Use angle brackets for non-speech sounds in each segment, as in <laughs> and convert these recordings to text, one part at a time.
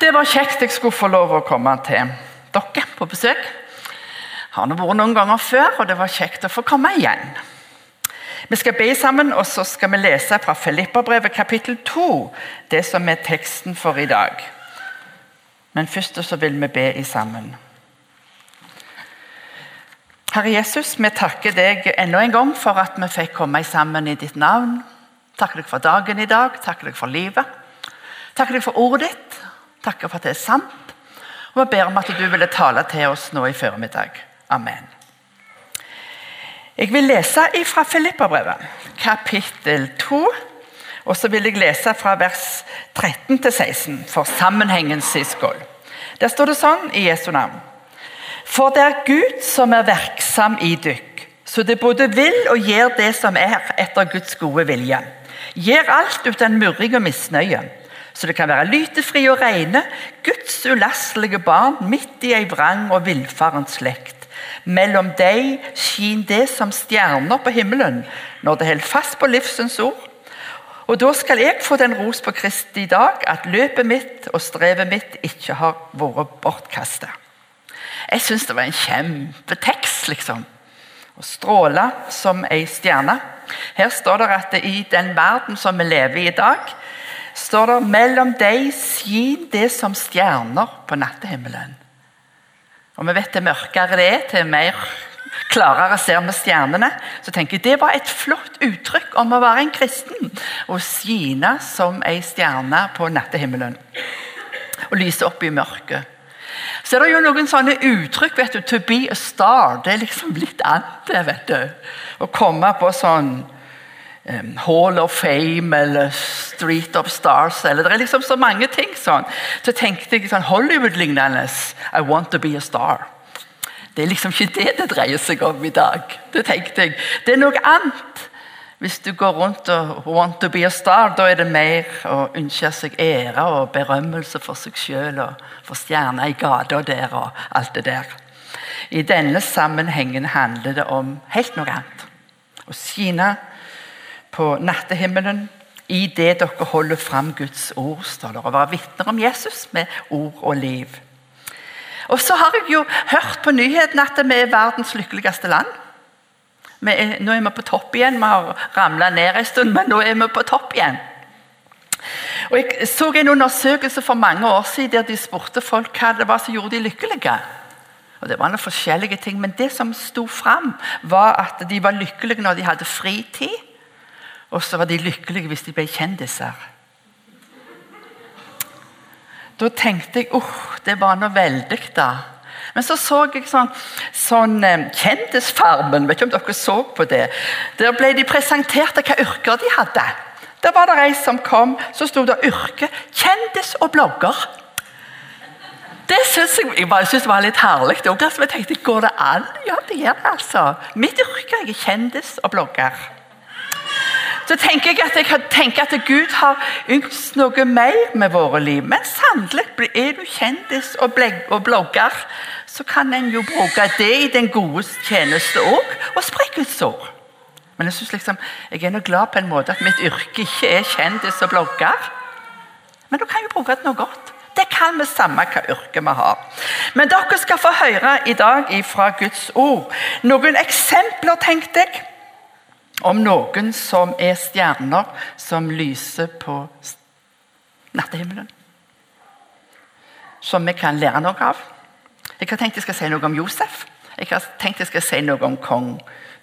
Det var kjekt jeg skulle få lov å komme til dere på besøk. Har nå vært noen ganger før, og det var kjekt å få komme igjen. Vi skal be sammen, og så skal vi lese fra Filipperbrevet kapittel 2, det som er teksten for i dag. Men først så vil vi be i sammen. Herre Jesus, vi takker deg enda en gang for at vi fikk komme sammen i ditt navn. Takker deg for dagen i dag, takker deg for livet. Takker deg for ordet ditt, takker for at det er sant. Og vi ber om at du ville tale til oss nå i formiddag. Amen. Jeg vil lese fra Filipperbrevet, kapittel 2. Og så vil jeg lese fra vers 13 til 16 for sammenhengens skyld. Der står det sånn i Jesu navn. For det er Gud som er verksam i dykk, så det både vil og gjør det som er etter Guds gode vilje. Gjør alt uten murring og misnøye så det kan være lytefri og reine, Guds ulastelige barn midt i ei vrang og villfaren slekt. Mellom deg skin det som stjerner på himmelen, når det holder fast på livsens ord. Og da skal jeg få den ros på Kristi dag at løpet mitt og strevet mitt ikke har vært bortkasta. Jeg syns det var en kjempetekst, liksom. Å stråle som ei stjerne. Her står det at i den verden som vi lever i i dag, står det mellom deg skin det som stjerner på nattehimmelen. Og vi vet det mørkere det er, til mer klarere ser vi stjernene. Så tenker jeg Det var et flott uttrykk om å være en kristen. Å skine som ei stjerne på nattehimmelen. Og lyse opp i mørket. Så er det jo noen sånne uttrykk. vet du, To be a star. Det er liksom litt annet, vet du. Å komme på sånn Hall of Fame eller Street of Stars. eller Det er liksom så mange ting. sånn. Så tenkte jeg sånn Hollywood-lignende. I want to be a star. Det er liksom ikke det det dreier seg om i dag. Det tenkte jeg. Det er noe annet. Hvis du går rundt og want to be a star, da er det mer å ønske seg ære og berømmelse for seg sjøl og for stjerner i gata der og alt det der. I denne sammenhengen handler det om helt noe annet. Å skine på nattehimmelen i det dere holder fram Guds ord, står det, og være vitner om Jesus med ord og liv. Og så har jeg jo hørt på nyhetene at vi er verdens lykkeligste land. Er, nå er vi på topp igjen. Vi har ramla ned en stund, men nå er vi på topp igjen. Og Jeg så en undersøkelse for mange år siden der de spurte folk hva det var som gjorde de lykkelige. Og Det var noen forskjellige ting, men det som sto fram, var at de var lykkelige når de hadde fritid, og så var de lykkelige hvis de ble kjendiser. Da tenkte jeg uh, det var noe veldig, da. Men så så jeg sånn, sånn eh, Kjendisfarmen, vet ikke om dere så på det. Der ble de presentert hva yrker de hadde. Der var det ei som kom, så sto det yrke kjendis og blogger. Det synes jeg, jeg synes det var litt herlig. Jeg tenkte, Går det an? Ja, det gjør det. altså. Mitt yrke er kjendis og blogger så tenker jeg at jeg tenker at Gud har ønsket noe mer med våre liv. Men sannelig, er du kjendis og, blogger, så kan en jo bruke det i den gode tjeneste òg, og spre Guds ord. Men jeg synes liksom, jeg er nå glad på en måte at mitt yrke ikke er kjendis og blogger. Men du kan jo bruke det noe godt. Det kan vi samme hva yrke vi har. Men dere skal få høre i dag fra Guds ord noen eksempler, tenkte jeg om noen som er stjerner som lyser på nattehimmelen. Som vi kan lære noe av. Jeg har tenkt jeg skal si noe om Josef. Jeg har tenkt jeg skal si noe om kong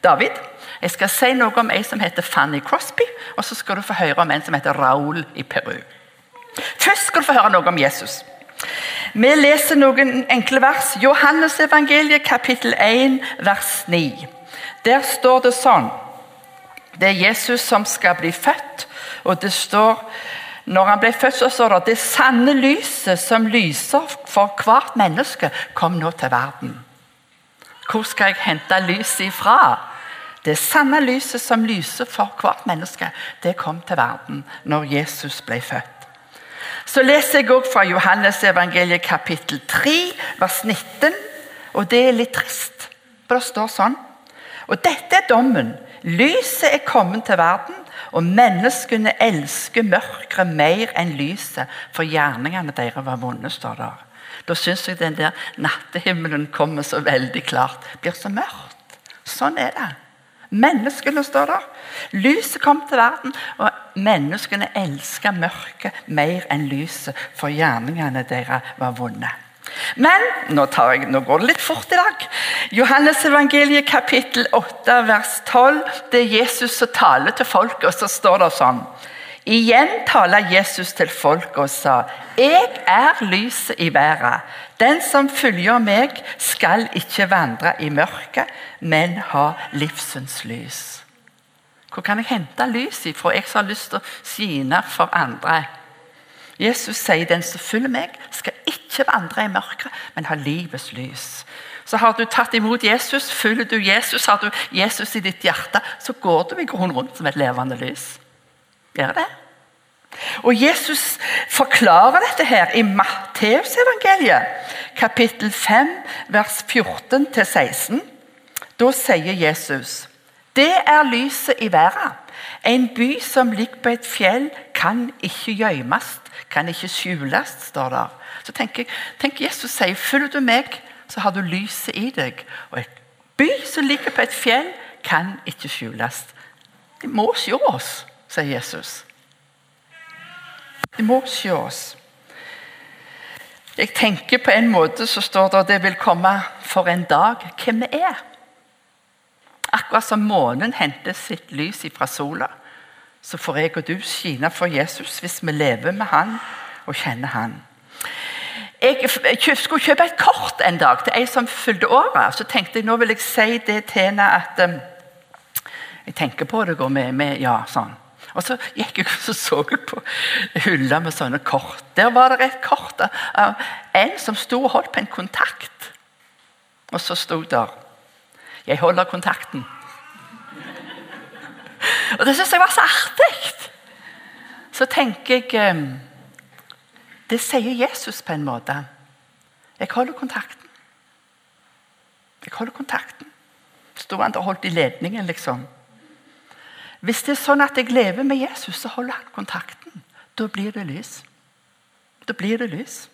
David. Jeg skal si noe om en som heter Fanny Crosby, og så skal du få høre om en som heter Raoul i Peru. Først skal du få høre noe om Jesus. Vi leser noen enkle vers. Johannes evangeliet kapittel 1 vers 9. Der står det sånn det er Jesus som skal bli født. Og det står når han ble født, så står det det sanne lyset som lyser for hvert menneske, kom nå til verden. Hvor skal jeg hente lyset ifra? Det sanne lyset som lyser for hvert menneske, det kom til verden når Jesus ble født. Så leser jeg også fra Johannes evangeliet kapittel 3, vers 19. Og det er litt trist, for det står sånn. Og dette er dommen. Lyset er kommet til verden, Og menneskene elsker mørket mer enn lyset, for gjerningene deres var vonde. står der. Da syns jeg den der nattehimmelen kommer så veldig klart. Blir så mørkt. Sånn er det. Menneskene står der. Lyset kom til verden, og menneskene elsker mørket mer enn lyset, for gjerningene deres var vonde. Men nå, jeg, nå, går det litt fort i dag. Johannes evangeliet kapittel 8 vers 12. Det er Jesus som taler til folket, og så står det sånn. Igjen taler Jesus til folket og sa, 'Jeg er lyset i verden.' 'Den som følger meg, skal ikke vandre i mørket, men ha livsens lys.' Hvor kan jeg hente lys ifra, jeg som har lyst til å skine for andre? Jesus sier den som følger meg, skal ikke vandre i mørket, men ha livets lys. Så har du tatt imot Jesus, følger du Jesus, har du Jesus i ditt hjerte, så går du i grunn rundt som et levende lys. Gjør det? Og Jesus forklarer dette her i Matteusevangeliet, kapittel 5, vers 14-16. Da sier Jesus det er lyset i verden. En by som ligger på et fjell, kan ikke gjemmes, kan ikke skjules, står der. Så tenker, tenk Jesus sier, følger du meg, så har du lyset i deg. Og en by som ligger på et fjell, kan ikke skjules. De må se oss, sier Jesus. De må se oss. Jeg tenker på en måte så står det at det vil komme for en dag hvem vi er. Akkurat som månen henter sitt lys fra sola, så får jeg og du skine for Jesus hvis vi lever med han og kjenner han. Jeg skulle kjøpe et kort en dag til ei som fylte året. Så tenkte jeg nå vil jeg si det til henne at um, Jeg tenker på det, går med, med ja, sånn. Og Så gikk jeg og så jeg på hylla med sånne kort. Der var det et kort av en som sto og holdt på en kontakt. Og så sto der 'Jeg holder kontakten'. <laughs> Og Det syns jeg var så artig. Så tenker jeg ehm, Det sier Jesus på en måte. Jeg holder kontakten. Jeg holder kontakten. Sto han og holdt i ledningen, liksom. Hvis det er sånn at jeg lever med Jesus, så holder han kontakten. Da blir det lys. Da blir det lys.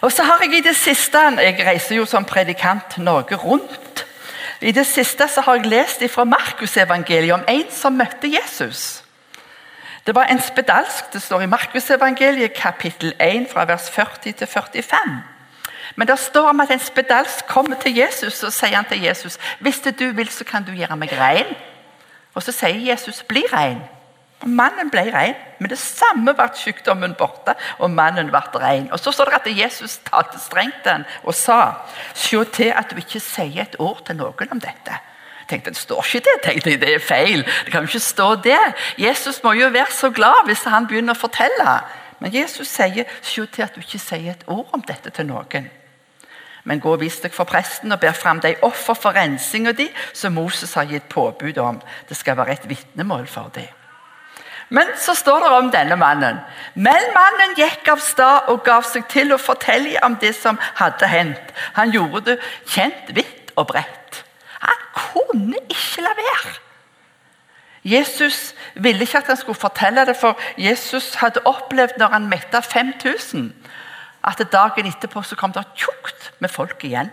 Og så har Jeg i det siste, jeg reiser jo som predikant Norge rundt. I det siste så har jeg lest fra Markusevangeliet om en som møtte Jesus. Det var en spedalsk. Det står i Markusevangeliet kapittel 1 fra vers 40 til 45. Men det står om at en spedalsk kommer til Jesus og sier han til Jesus hvis det du vil, så kan du gjøre meg rein. Og Så sier Jesus 'bli rein'. Og Mannen ble ren, men det samme ble sykdommen borte, og mannen ble ren. Og Så står det at Jesus talte strengt den og sa 'Se til at du ikke sier et ord til noen om dette'. Tenkte, Det står ikke det. tenkte jeg, Det er feil. Det kan jo ikke stå det. Jesus må jo være så glad hvis han begynner å fortelle. Men Jesus sier 'Se til at du ikke sier et ord om dette til noen'. Men gå og vis deg for presten og ber fram de offer for rensinga di som Moses har gitt påbud om. Det skal være et vitnemål for dem. Men så står det om denne mannen. Men mannen gikk av sted og gav seg til å fortelle om det som hadde hendt. Han gjorde det kjent vidt og bredt. Han kunne ikke la være. Jesus ville ikke at han skulle fortelle det, for Jesus hadde opplevd når han metta 5000 at dagen etterpå så kom det tjukt med folk igjen.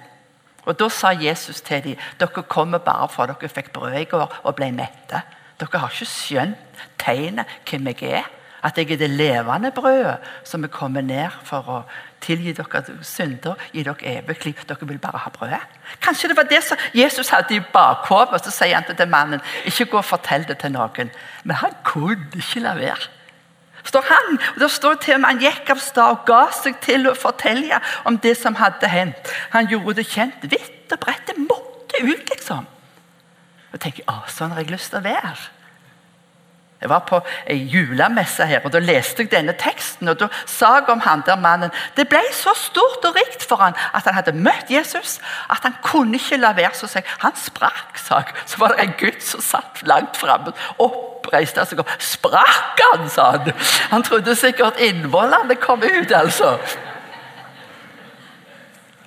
Og Da sa Jesus til dem dere kommer bare for dere fikk brød i går og ble mette. Dere har ikke skjønt tegnet hvem jeg er. At jeg er det levende brødet som er kommet ned for å tilgi dere synder, gi dere evig liv. Dere vil bare ha brødet. Kanskje det var det som Jesus hadde i bakhodet. Så sier han til mannen ikke gå og fortell det til noen. Men han kunne ikke la være står han. og da står til og han gikk av sted og ga seg til å fortelle om det som hadde hendt. Han gjorde det kjent vidt og bredt. Det måtte ut, liksom. Og tenker å, sånn har jeg lyst til å være. Jeg var på ei julemesse her, og da leste jeg denne teksten. og Da sa jeg om han der mannen Det ble så stort og rikt for han at han hadde møtt Jesus, at han kunne ikke la være. Så seg. Han sprakk, sa jeg. Så var det en gutt som satt langt framme. Oppreiste seg og sprakk han, sa han. Han trodde sikkert innvollene kom ut, altså.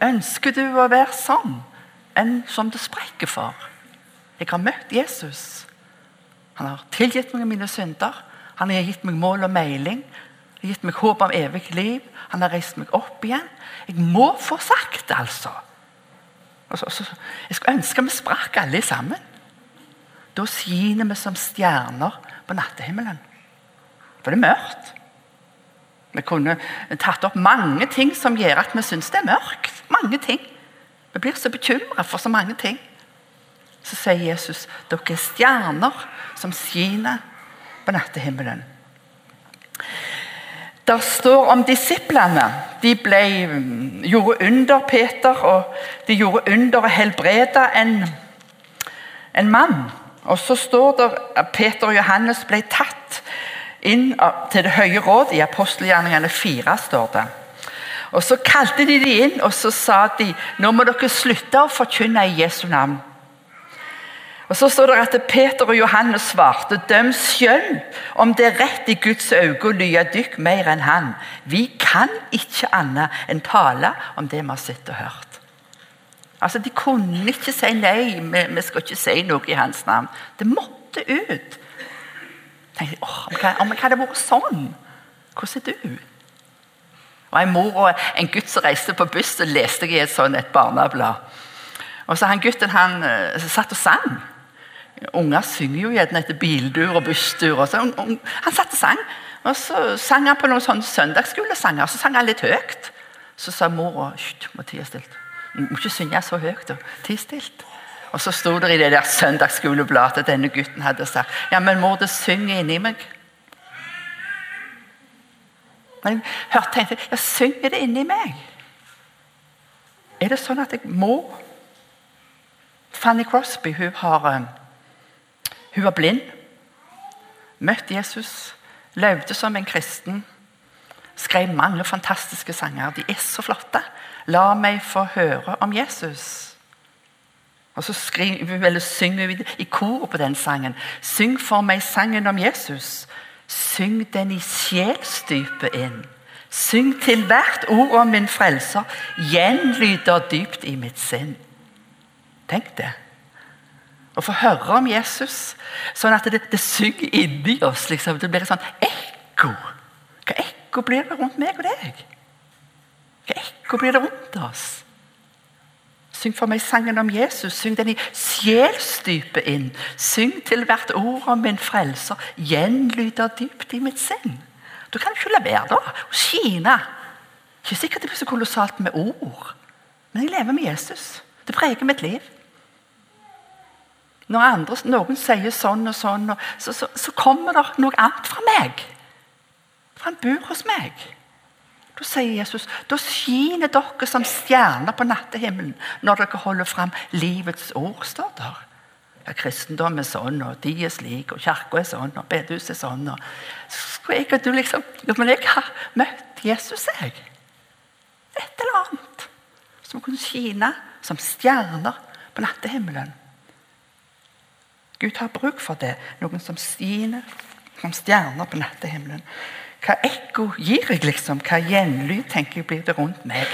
Ønsker du å være sånn? En som det sprekker for? Jeg har møtt Jesus. Han har tilgitt meg mine synder. Han har gitt meg mål og meiling. Han har gitt meg håp om evig liv. Han har reist meg opp igjen. Jeg må få sagt altså. altså så, så, jeg skulle ønske vi sprakk alle sammen. Da skiner vi som stjerner på nattehimmelen. For det er mørkt. Vi kunne tatt opp mange ting som gjør at vi syns det er mørkt. Mange ting. Vi blir så bekymra for så mange ting. Så sier Jesus dere er stjerner som skinner på nattehimmelen. Det står om disiplene. De ble, gjorde under Peter, og de gjorde under å helbrede en, en mann. Og så står det at Peter og Johannes ble tatt inn til Det høye råd. I apostelgjerningene 4 står det. Og Så kalte de de inn og så sa de, nå må dere slutte å forkynne i Jesu navn. Og Så står det at Peter og Johannes svarte, døm selv om det er rett i Guds øyne å lye dykk mer enn han. Vi kan ikke annet enn tale om det vi har sett og hørt. Altså, De kunne ikke si nei, vi, skal ikke si noe i hans navn. Det måtte ut. Tenkte, åh, om det hadde vært sånn, hvordan er du? Og En mor og en gutt som reiste på buss, så leste jeg i et sånt barneblad. Og så han Gutten han uh, satt og sang. Unger synger jo gjerne etter bildur og busstur. Og så, han satt og sang. Og så sang han på noen sånne søndagsskolesanger. Så sang han litt høyt. Så sa mora du må tie stilt. Du må ikke synge så høyt. Ti stilt. Og så sto det i det der søndagsskolebladet at denne gutten hadde sagt ja, men mor, det synger inni meg. Men jeg hørte, tenkte jeg synger det inni meg. Er det sånn at jeg må? Fanny Crosby hun har eh, hun var blind, møtte Jesus, levde som en kristen. Skrev mange fantastiske sanger. De er så flotte. La meg få høre om Jesus. Og så skriver, eller synger vi i kor på den sangen. Syng for meg sangen om Jesus. Syng den i sjelsdypet inn. Syng til hvert ord om min frelser. Gjenlyder dypt i mitt sinn. Tenk det å få høre om Jesus, sånn at det, det synger inni oss. Liksom. Det blir et sånt ekko. Hva ekko blir det rundt meg og deg? Hva ekko blir det rundt oss? Syng for meg sangen om Jesus. Syng den i sjelsdypet inn. Syng til hvert ord om min frelser. Gjenlyder dypt i mitt sinn. Du kan ikke la være da, å skine. Ikke sikkert det blir så kolossalt med ord, men jeg lever med Jesus. Det preger mitt liv. Når andre, noen sier sånn og sånn, så, så, så, kommer det noe annet fra meg. For han bor hos meg. Da sier Jesus da skiner dere som stjerner på nattehimmelen når dere holder fram livets ord. står der. Ja, kristendom er sånn, og de er slik, og kirka er sånn, og bedehuset er sånn. Og så jeg og du liksom ja, Men jeg har møtt Jesus, jeg. Et eller annet som kunne skine som stjerner på nattehimmelen. Gud har bruk for det. Noen som skiner som stjerner på nattehimmelen. Hva ekko gir jeg, liksom? Hva gjenlyd tenker jeg blir det rundt meg?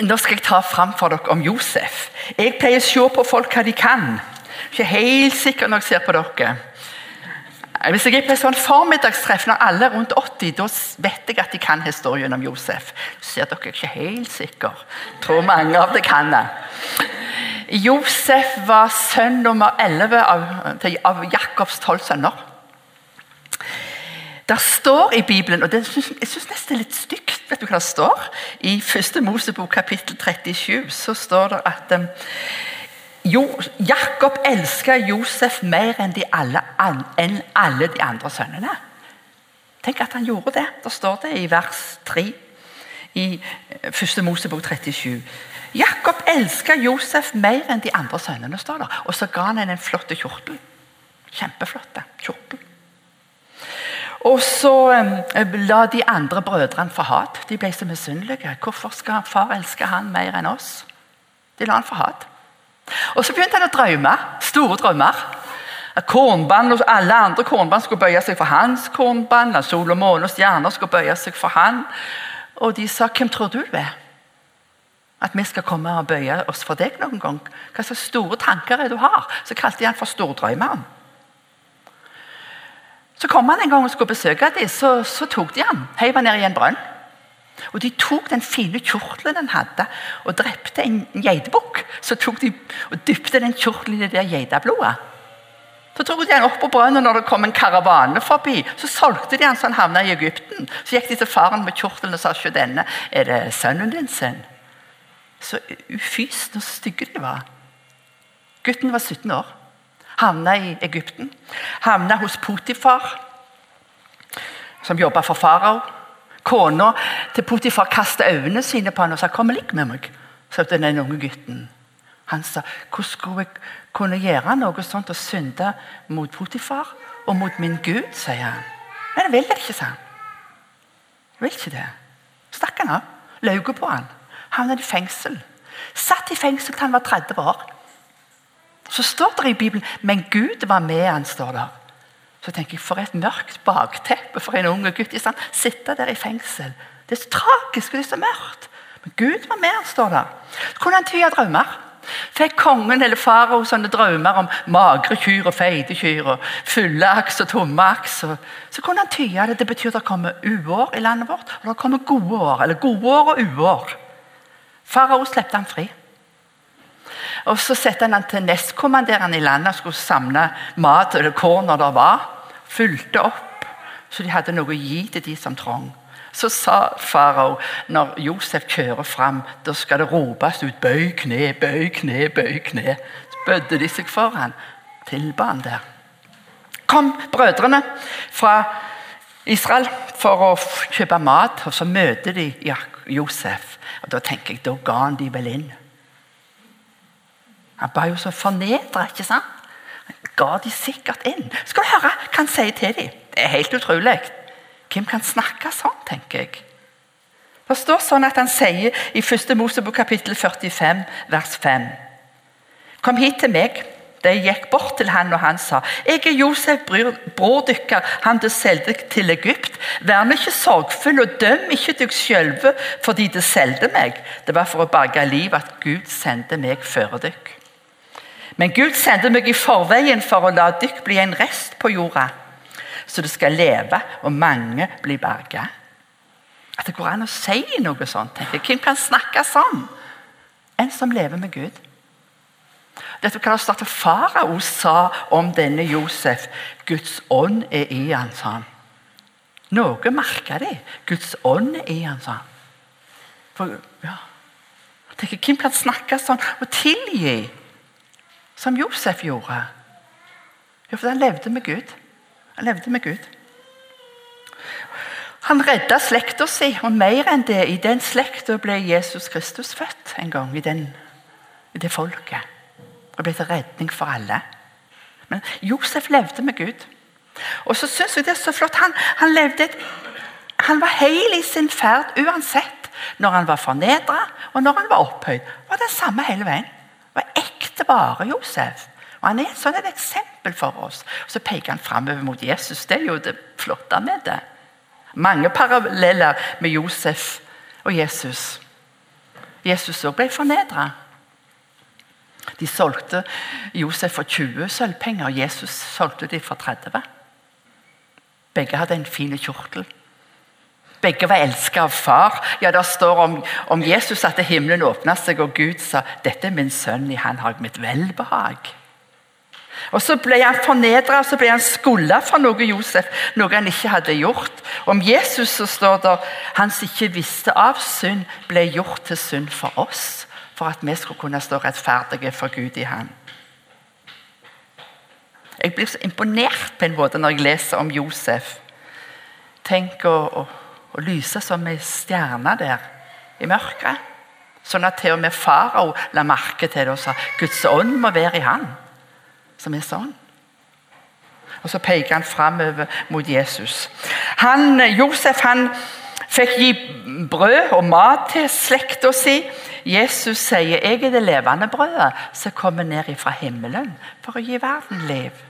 Nå skal jeg ta fram for dere om Josef. Jeg pleier å se på folk hva de kan. Ikke helt sikker når jeg ser på dere. Hvis jeg er på et sånn formiddagstreff når alle er rundt 80, da vet jeg at de kan historien om Josef. Så ser dere ikke helt sikker. Tror mange av dere kan det. Josef var sønn nummer 11 av, av Jakobs tolv sønner. Det står i Bibelen, og det, jeg syns nesten er litt stygt vet du hva det står? I første Mosebok kapittel 37 så står det at um, jo, Jakob elska Josef mer enn, alle, enn alle de andre sønnene. Tenk at han gjorde det. Det står det i vers 3 i eh, første Mosebok 37. Jakob elska Josef mer enn de andre sønnene, står der. Og så ga han henne en flott kjortel. Kjempeflott kjortel. Og så um, la de andre brødrene få hat. De ble så misunnelige. Hvorfor skal far elske han mer enn oss? De la han få hat. Og så begynte han å drømme. Store drømmer. Kornband og alle andre kornband skulle bøye seg for hans kornband. Sol og måne og stjerner skulle bøye seg for han. Og de sa 'Hvem tror du du er?' At vi skal komme og bøye oss for deg noen gang. Hva slags store tanker er du har? Så kalte de han for stordrømmeren. Så kom han en gang og skulle besøke dem, så, så tok de han. heiv han ned i en brønn. Og De tok den fine kjortelen han hadde, og drepte en geitebukk. Så tok de og dypte den kjortelen i det der geiteblodet. Så tok de han opp på brønnen når det kom en karavane forbi. Så solgte de han så han havna i Egypten. Så gikk de til faren med kjortelen og sa ikke denne, er det sønnen din sin? Så ufysende og stygge de var. Gutten var 17 år. Havna i Egypten. Havna hos Potifar, som jobba for farao. Kona til Potifar kastet øynene sine på han og sa 'kom og ligg med meg'. sa den unge gutten. Han sa 'hvordan skulle jeg kunne gjøre noe sånt og synde mot Potifar og mot min Gud', sier han. Nei, det vil jeg ikke, sa han. Jeg vil ikke det. Stakk han av. Løy på han. Havnet i fengsel. Satt i fengsel til han var 30 år. Så står det i Bibelen 'men Gud var med han'. står der. Så tenker jeg, For et mørkt bakteppe for en unge gutt. Liksom. Sitte der i fengsel. Det er så tragisk og det er så mørkt. Men Gud var med han, står der. Så kunne han tyde drømmer. Fikk kongen eller farao sånne drømmer om magre kyr og feite kyr, og fulle aks og tomme aks. Så kunne han tyde det. Det betyr at det kommer uår i landet vårt, og det kommer gode år. Eller gode år og uår. Farao slepte han fri. Og Så satte han han til nestkommanderende i landet og skulle samle mat eller korn når det var. Fulgte opp, så de hadde noe å gi til de som trong. Så sa farao når Josef kjører fram, da skal det ropes ut 'bøy kne, bøy kne, bøy kne'. Så bødde de seg for han, tilba han der. Kom brødrene fra Israel for å kjøpe mat, og så møter de Josef. Og Da tenker jeg, da ga han de vel inn. Han var jo så fornedra, ikke sant? Han ga de sikkert inn. Skal du høre hva han sier til dem? Det er helt utrolig. Hvem kan snakke sånn, tenker jeg. Det står sånn at han sier i 1. Mosebok kapittel 45, vers 5. Kom hit til meg. De gikk bort til han, og han sa, 'Jeg er Josef, bror dykker, han du solgte til Egypt.' 'Vær nå ikke sorgfull, og døm ikke deg sjølve fordi du solgte meg.' 'Det var for å berge liv at Gud sendte meg før dykk.' Men Gud sendte meg i forveien for å la dykk bli en rest på jorda, så du skal leve, og mange blir berga. At det går an å si noe sånt. tenker jeg. Hvem kan snakke sånn? En som lever med Gud. Dette kan det starte Farao sa om denne Josef. Guds ånd er i han, sa han. Noe merka de. Guds ånd er i han, sa han. For, ja. tenker, Hvem kan snakke sånn og tilgi? som Josef gjorde. Jo, for han levde med Gud. Han levde med Gud. Han redda slekta si, og mer enn det. I den slekta ble Jesus Kristus født en gang. I, den, i det folket. Og ble til redning for alle. Men Josef levde med Gud. Og så synes jeg det er så flott. Han, han, levde et, han var hel i sin ferd uansett. Når han var fornedra, og når han var opphøyd. var det samme hele veien. Det var ekte bare Josef. Og Han er et sånn et eksempel for oss. Og Så peker han framover mot Jesus. Det er jo det flotte med det. Mange paralleller med Josef og Jesus. Jesus òg ble fornedra. De solgte Josef for 20 sølvpenger, og Jesus solgte de for 30. Begge hadde en fin kjortel. Begge var elsket av far. Ja, Det står om, om Jesus at himmelen åpna seg, og Gud sa dette er min sønn, i han har mitt velbehag. Og Så ble han fornedra og så ble han skulda for noe Josef, noe han ikke hadde gjort. Om Jesus så står det han som ikke visste av synd, ble gjort til synd for oss, for at vi skulle kunne stå rettferdige for Gud i Han. Jeg blir så imponert på en måte når jeg leser om Josef. Tenk å, å å lyse som ei stjerne der i mørket. Sånn at til og med farao la merke til det og sa Guds ånd må være i han. Som er sånn. Og Så peker han framover mot Jesus. Han, Josef han fikk gi brød og mat til slekta si. Jesus sier 'Jeg er det levende brødet som kommer ned fra himmelen for å gi verden liv'.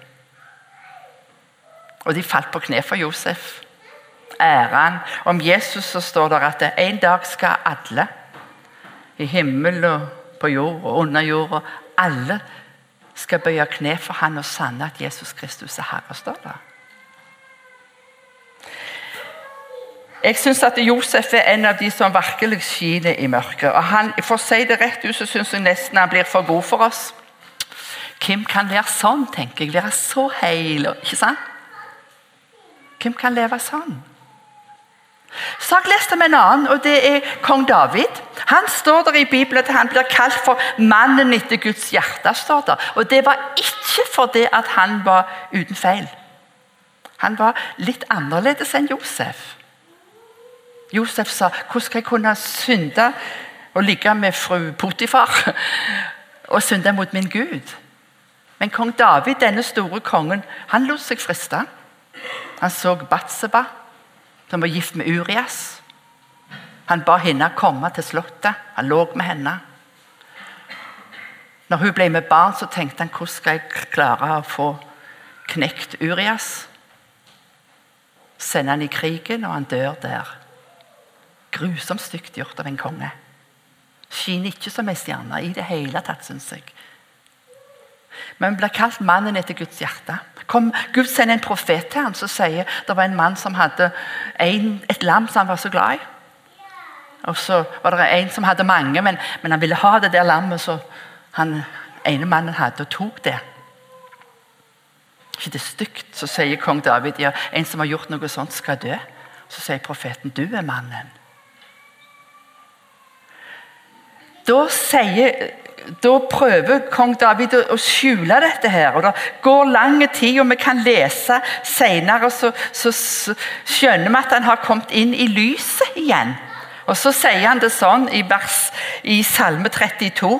Og de falt på kne for Josef æren. Om Jesus så står det at en dag skal alle, i himmel og på jord og under jorda, alle skal bøye kne for han og sanne at Jesus Kristus er Herre. står det. Jeg syns at Josef er en av de som virkelig skinner i mørket. Og han, For å si det rett ut, så syns jeg nesten han blir for god for oss. Hvem kan være sånn, tenker jeg. Være så heil. Ikke sant? Hvem kan leve sånn? Så har jeg lest om en annen, og det er kong David. Han står der i Bibelen at han blir kalt for 'mannen etter Guds hjerte'. står der. Og Det var ikke fordi han var uten feil. Han var litt annerledes enn Josef. Josef sa 'Hvordan skal jeg kunne synde og ligge med fru Potifar?' og synde mot min Gud? Men kong David, denne store kongen, han lot seg friste. Han så Batseba, som var gift med Urias. Han ba henne komme til slottet. Han lå med henne. Når hun ble med barn, så tenkte han hvordan skal jeg klare å få knekt Urias? Sende han i krigen, og han dør der. Grusomt stygt gjort av en konge. Skinner ikke som ei stjerne i det hele tatt, syns jeg. Men blir kalt mannen etter Guds hjerte. Kom, Gud sender en profet til ham som sier det var en mann som hadde en, et lam som han var så glad i. Og så var det en som hadde mange, men, men han ville ha det der lammet, så han ene mannen hadde og tok det. ikke det stygt? Så sier kong David ja, en som har gjort noe sånt, skal dø. Så sier profeten du er mannen. Da sier da prøver kong David å, skjule dette. her, og Det går lang tid, og vi kan lese senere, så, så, så skjønner vi at han har kommet inn i lyset igjen. Og Så sier han det sånn i, vers, i Salme 32.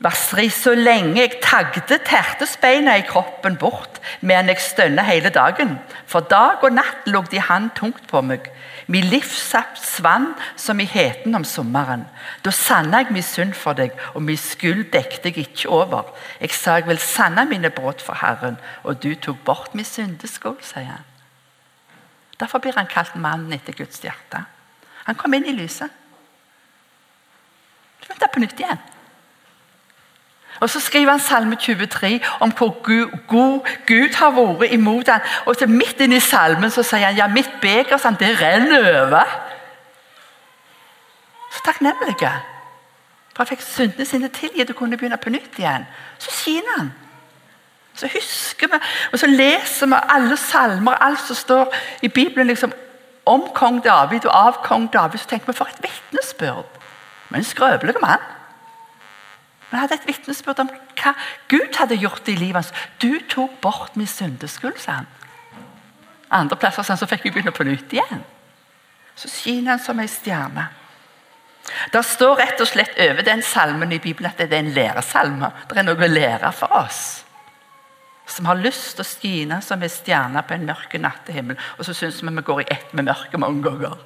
Vers 3. Så lenge jeg tagde, tertes beina i kroppen bort, men jeg stønner hele dagen. For dag og natt lå de hand tungt på meg. Min livssaft svann som i heten om sommeren. Da sanna jeg min synd for deg, og min skyld dekte jeg ikke over. Jeg sa jeg vil sanne mine brudd for Herren, og du tok bort min syndeskål, sier han. Derfor blir han kalt mannen etter Guds hjerte. Han kom inn i lyset. Du venter på nytt igjen. Og Så skriver han Salme 23 om hvor god Gud har vært imot ham. Og så Midt inne i salmen så sier han ja, mitt beger sånn, det renner over. Så takknemlig. For han fikk syndene sine tilgitt og kunne begynne på nytt igjen. Så skinner han. Så husker vi, og så leser vi alle salmer, alt som står i Bibelen liksom, om kong David og av kong David. Så tenker vi for et vitnesbyrd. Men en skrøpelig mann. Men hadde et vitnesbyrd om hva Gud hadde gjort i livet hans. 'Du tok bort min syndeskyld', sa han. Andre plasser sa han, så fikk vi begynne på nytt igjen. Så skinner han som ei stjerne. Det står rett og slett over den salmen i Bibelen at det er en læresalme. Det er noe å lære for oss. Som har lyst til å skine som ei stjerne på en mørk nattehimmel. Og så syns vi vi går i ett med mørket mange ganger.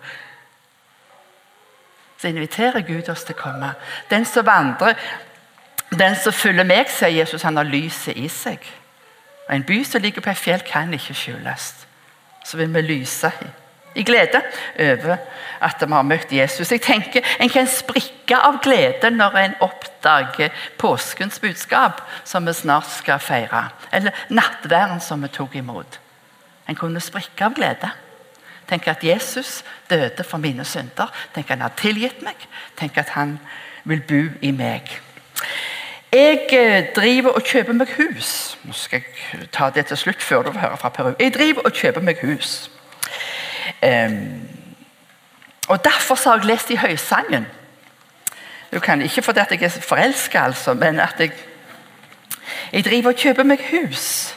Så inviterer Gud oss til å komme. Den som vandrer den som følger meg, sier Jesus, han har lyset i seg. Og En by som ligger på et fjell, kan ikke skjules. Så vil vi lyse i glede over at vi har møtt Jesus. Jeg tenker En kan sprikke av glede når en oppdager påskens budskap, som vi snart skal feire. Eller nattværen som vi tok imot. En kunne sprikke av glede. Tenk at Jesus døde for mine synder. Tenk at han har tilgitt meg. Tenk at han vil bo i meg. Jeg eh, driver og kjøper meg hus. Nå skal jeg ta det til slutt før du får høre fra Peru. Jeg driver og kjøper meg hus. Um, og Derfor har jeg lest i Høysangen. Du kan Ikke fordi jeg er forelska, altså, men at jeg, jeg driver og kjøper meg hus.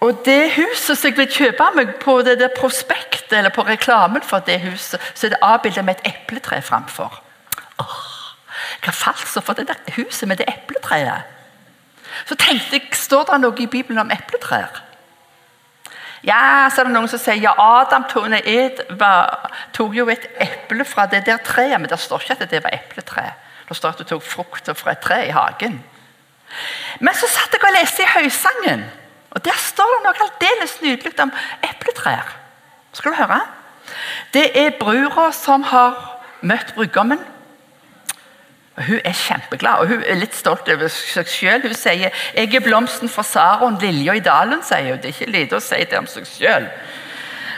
Og det huset som jeg vil kjøpe meg på det der prospektet eller på reklamen for det huset, så er det avbildet med et epletre framfor. Oh. Hva falt så for det der huset med det epletreet? Så tenkte jeg, Står det noe i Bibelen om epletrær? Ja, så er det noen som sier ja, Adam tog, Ed var, tok jo et eple fra det der treet, men det står ikke at det var epletre. Det står at du tok frukter fra et tre i hagen. Men så satt jeg og leste i Høysangen, og der står det noe aldeles nydelig om epletrær. Skal du høre? Det er brura som har møtt brudgommen. Hun er kjempeglad og hun er litt stolt over seg selv. Hun sier 'Jeg er blomsten for Saron, lilja i dalen'. sier hun. Det er ikke lite å si det om seg selv.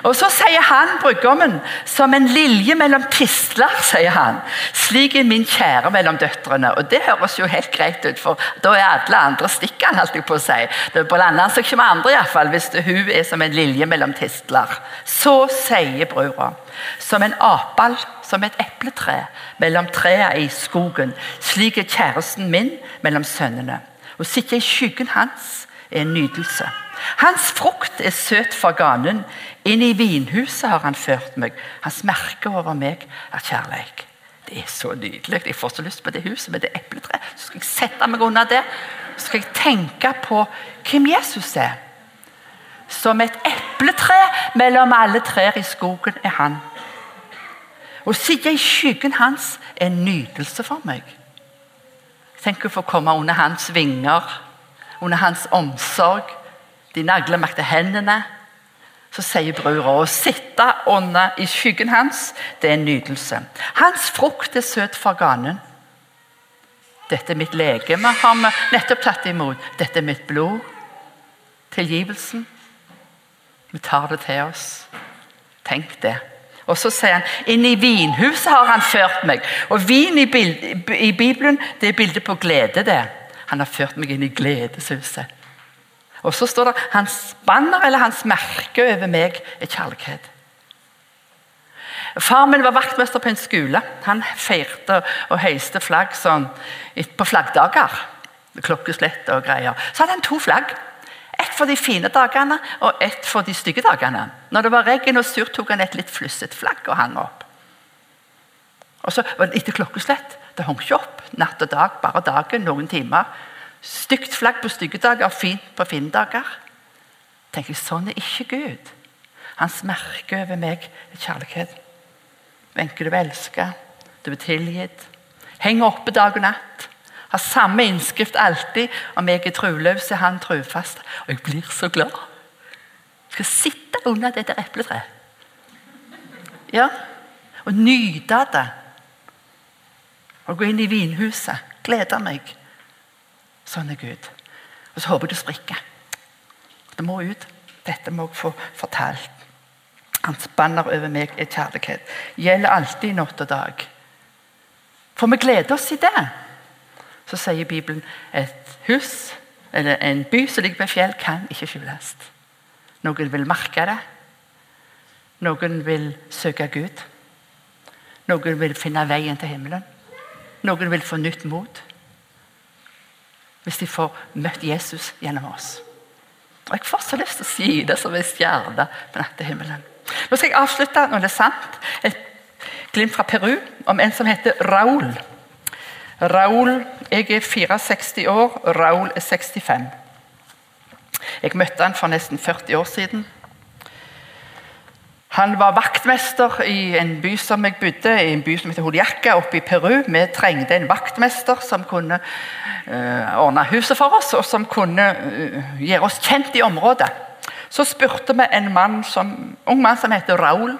Og Så sier han, brudgommen, som en lilje mellom tistler, sier han. Slik er min kjære mellom døtrene. Og Det høres jo helt greit ut, for da er alle andre stikkene, holdt jeg på å si. Det blander seg ikke med andre, iallfall, hvis det, hun er som en lilje mellom tistler. Så sier brura, som en apal, som et epletre mellom trærne i skogen. Slik er kjæresten min mellom sønnene. Å sitte i skyggen hans er en nytelse. Hans frukt er søt for ganen. Inn i vinhuset har han ført meg. Hans merke over meg er kjærleik. Det er så nydelig. Jeg får så lyst på det huset med det epletreet. Så skal jeg sette meg under det så skal jeg tenke på hvem Jesus er. Som et epletre mellom alle trær i skogen er han. Å sitte i skyggen hans er en nytelse for meg. Tenk å få komme under hans vinger, under hans omsorg de naglemakte hendene. Så sier brura å sitte under i skyggen hans, det er en nytelse. Hans frukt er søt for ganen. Dette er mitt legeme, har vi nettopp tatt imot. Dette er mitt blod. Tilgivelsen. Vi tar det til oss. Tenk det. Og så sier han inn i vinhuset har han ført meg. Og vin i, i Bibelen det er bildet på glede. det. Han har ført meg inn i gledeshuset. Og så står det hans banner eller hans merke over meg er kjærlighet. Far min var vaktmester på en skole. Han feirte og heiste flagg sånn på flaggdager. Klokkeslett og greier. Så hadde han to flagg. Ett for de fine dagene og ett for de stygge dagene. Når det var regn og surt, tok han et litt flusset flagg og hang opp. Og så var det Etter klokkeslett det hang ikke opp natt og dag, bare dagen, noen timer. Stygt flagg på stygge dager, fint på fine dager. tenker jeg, Sånn er ikke Gud. Hans merke over meg er kjærlighet. Wenche, du er elsket, du er tilgitt. Henger oppe dag og natt. Har samme innskrift alltid. Om jeg er troløs, er han trofast. Og jeg blir så glad. Jeg skal sitte under dette epletreet. Ja, og nyte det. Og gå inn i vinhuset. Glede meg. Sånn er Gud. Og så håper jeg det sprikker. Det må ut. Dette må jeg få fortalt. Hans banner over meg er kjærlighet. Gjelder alltid natt og dag. For vi gleder oss i det. Så sier Bibelen et hus eller en by som ligger på fjell, kan ikke skjules. Noen vil merke det. Noen vil søke Gud. Noen vil finne veien til himmelen. Noen vil få nytt mot hvis de får møtt Jesus gjennom oss. Og Jeg får så lyst til å si det som en stjerne på nattehimmelen. Nå skal jeg avslutte når det er sant, et glimt fra Peru om en som heter Raúl. Raúl, Jeg er 64 år, Raúl er 65. Jeg møtte han for nesten 40 år siden. Han var vaktmester i en by som jeg bodde i, en by som heter Holiaca oppe i Peru. Vi trengte en vaktmester som kunne uh, ordne huset for oss, og som kunne uh, gjøre oss kjent i området. Så spurte vi en mann som, ung mann som heter Raúl.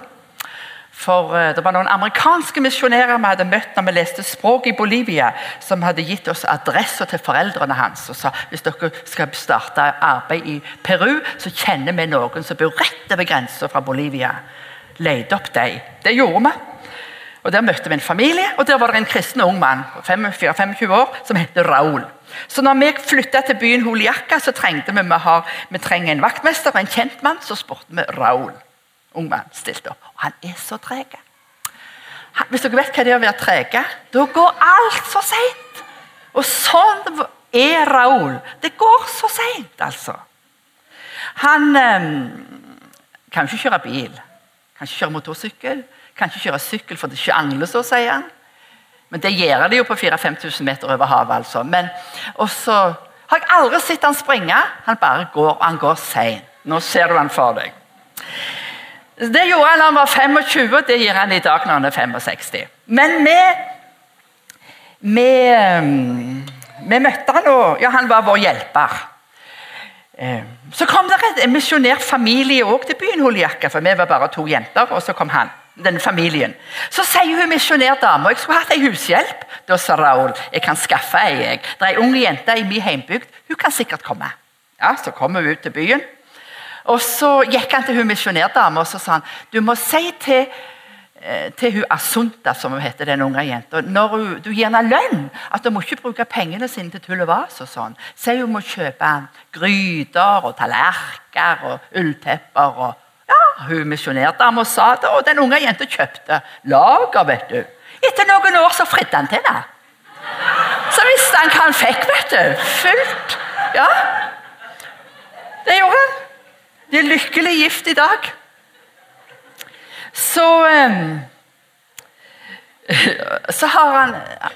For uh, Det var noen amerikanske misjonærer vi hadde møtt når vi leste språk i Bolivia, som hadde gitt oss adresser til foreldrene hans og sa hvis dere skal starte arbeid i Peru, så kjenner vi noen som bor rett over grensa fra Bolivia. Leide opp dem. Det gjorde vi. Og Der møtte vi en familie, og der var det en kristen ung mann 25 år som het Raoul. Så når vi flytta til byen Holiaca, så trengte vi, vi, har, vi trenger en vaktmester og en kjent mann. Så spurte vi Raúl. Ung mann stilte opp. Og han er så treg. Hvis dere vet hva det er å være trege, da går alt så seint. Og sånn er Raoul. Det går så seint, altså. Han eh, kan ikke kjøre bil, kan ikke kjøre motorsykkel. Kan ikke kjøre sykkel, for det ikke angler så, sier han. Men det gjør de jo på 4000-5000 meter over havet. altså. Men så har jeg aldri sett han springe. Han bare går, og han går seint. Nå ser du han for deg. Det gjorde han da han var 25, og det gir han i dag når han er 65. Men vi, vi, vi møtte han, og ja, han var vår hjelper. Eh, så kom det en misjonert familie også til byen Holiakka, for vi var bare to jenter. og så kom han denne familien. Så sier hun misjonærdama jeg skulle hatt ei hushjelp. Da sa Raoul jeg kan skaffe ei. Det er ei ung jente i min heimbygd. Hun kan sikkert komme. Ja, Så kommer hun ut til byen. Og Så gikk han til hun misjonærdama og så sa han, du må si til, eh, til hun Asunta, som hun heter, den unge jenta, når hun, du gir henne lønn, at hun må ikke bruke pengene sine til tull og vas. og sånn. Si hun må kjøpe gryter og tallerkener og ulltepper. og ja, Hun misjonærdama sa det, og den unge jenta kjøpte lager. vet du. Etter noen år så fridde han til henne. Så visste han hva han fikk, vet du. Fullt. Ja, det gjorde han. De er lykkelig gift i dag. Så <laughs> Så har han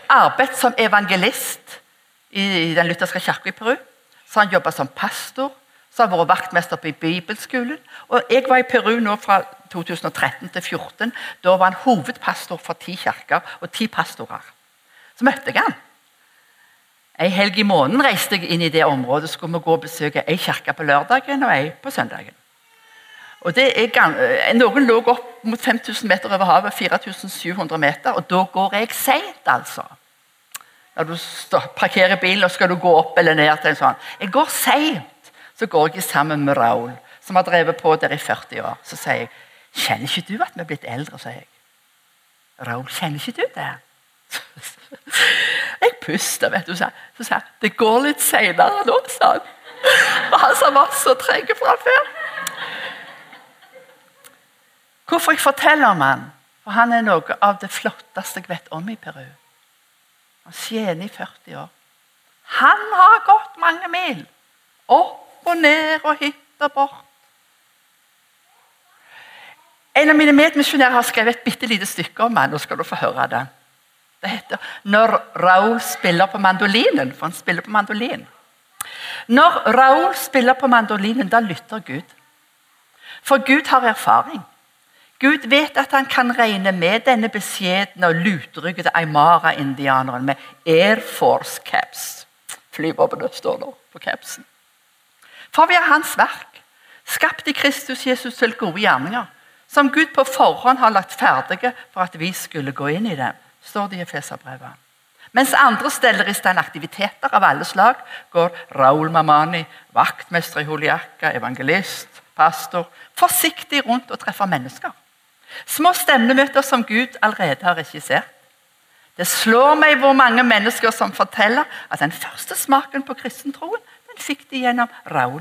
arbeidet som evangelist i den lutherske kirka i Peru. Så han jobba som pastor. Så har han vært vaktmester på bibelskolen. Og Jeg var i Peru nå fra 2013 til 2014. Da var han hovedpastor for ti kirker og ti pastorer. Så møtte jeg han. En helg i måneden reiste jeg inn i det området. skulle vi gå og besøke ei kirke på lørdagen og ei på søndagen. Og er, Noen lå opp mot 5000 meter over havet, 4700 meter, og da går jeg seint, altså. Når du parkerer bilen og skal du gå opp eller ned til en sånn. Jeg går seint. Så går jeg sammen med Raoul, som har drevet på der i 40 år. Så sier jeg, 'Kjenner ikke du at vi er blitt eldre?' sier jeg. Raoul, kjenner ikke du det? Jeg puster, vet du. Så sa jeg, 'Det går litt seinere nå', sa han. Og han som var så treg fra før. Hvorfor jeg forteller om han? For han er noe av det flotteste jeg vet om i Peru. Han tjener i 40 år. Han har gått mange mil. Opp og ned og hit og bort. En av mine medmisjonærer har skrevet et bitte lite stykke om han. Nå skal du få høre det. Det heter 'Når Raoul spiller på mandolinen', for han spiller på mandolin. Når Raoul spiller på mandolinen, da lytter Gud. For Gud har erfaring. Gud vet at han kan regne med denne beskjedne og lutryggede Aymara-indianeren med Air Force caps. Flyvåpenet står nå på capsen. For vi er hans verk, skapt i Kristus Jesus til gode gjerninger, som Gud på forhånd har lagt ferdige for at vi skulle gå inn i dem står det i Efeserbrevet. Mens andre steller i stand aktiviteter av alle slag, går Raul Mamani, vaktmester i Holiaka, evangelist, pastor, forsiktig rundt og treffer mennesker. Små stemnemøter som Gud allerede har regissert. Det slår meg hvor mange mennesker som forteller at den første smaken på kristentroen den fikk de gjennom Raul.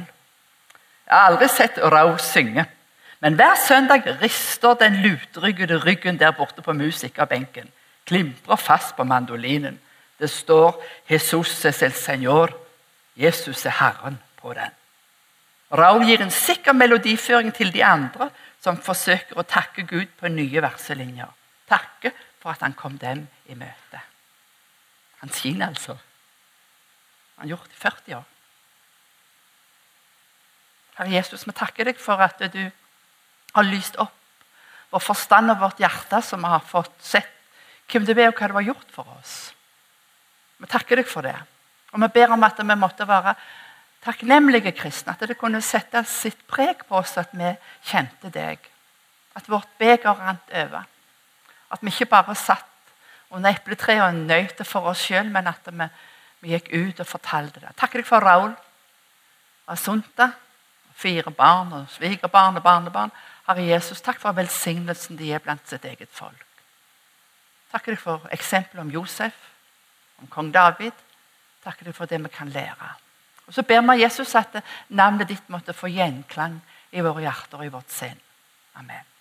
Jeg har aldri sett Raul synge, men hver søndag rister den lutryggede ryggen der borte på musikerbenken klimprer fast på mandolinen. Det står 'Jesus es el Señor'. Jesus er Herren på den. Raul gir en sikker melodiføring til de andre som forsøker å takke Gud på nye verselinjer. Takke for at han kom dem i møte. Han skinner altså. Han gjort det i 40 år. Herre Jesus, vi takker deg for at du har lyst opp vår forstand og vårt hjerte, som vi har fått sett hvem du er, og hva du har gjort for oss. Vi takker deg for det. Og vi ber om at vi måtte være takknemlige kristne. At det kunne sette sitt preg på oss at vi kjente deg. At vårt beger rant over. At vi ikke bare satt under epletreet og nøt det for oss sjøl, men at vi, vi, gikk ut og fortalte det. Takker deg for Raul Asunta. Fire barn og svigerbarn og barnebarn. Herre Jesus, takk for velsignelsen de er blant sitt eget folk takker deg for eksempelet om Josef, om kong David. Takker deg for det vi kan lære. Og Så ber vi Jesus at navnet ditt måtte få gjenklang i våre hjerter og i vårt sinn. Amen.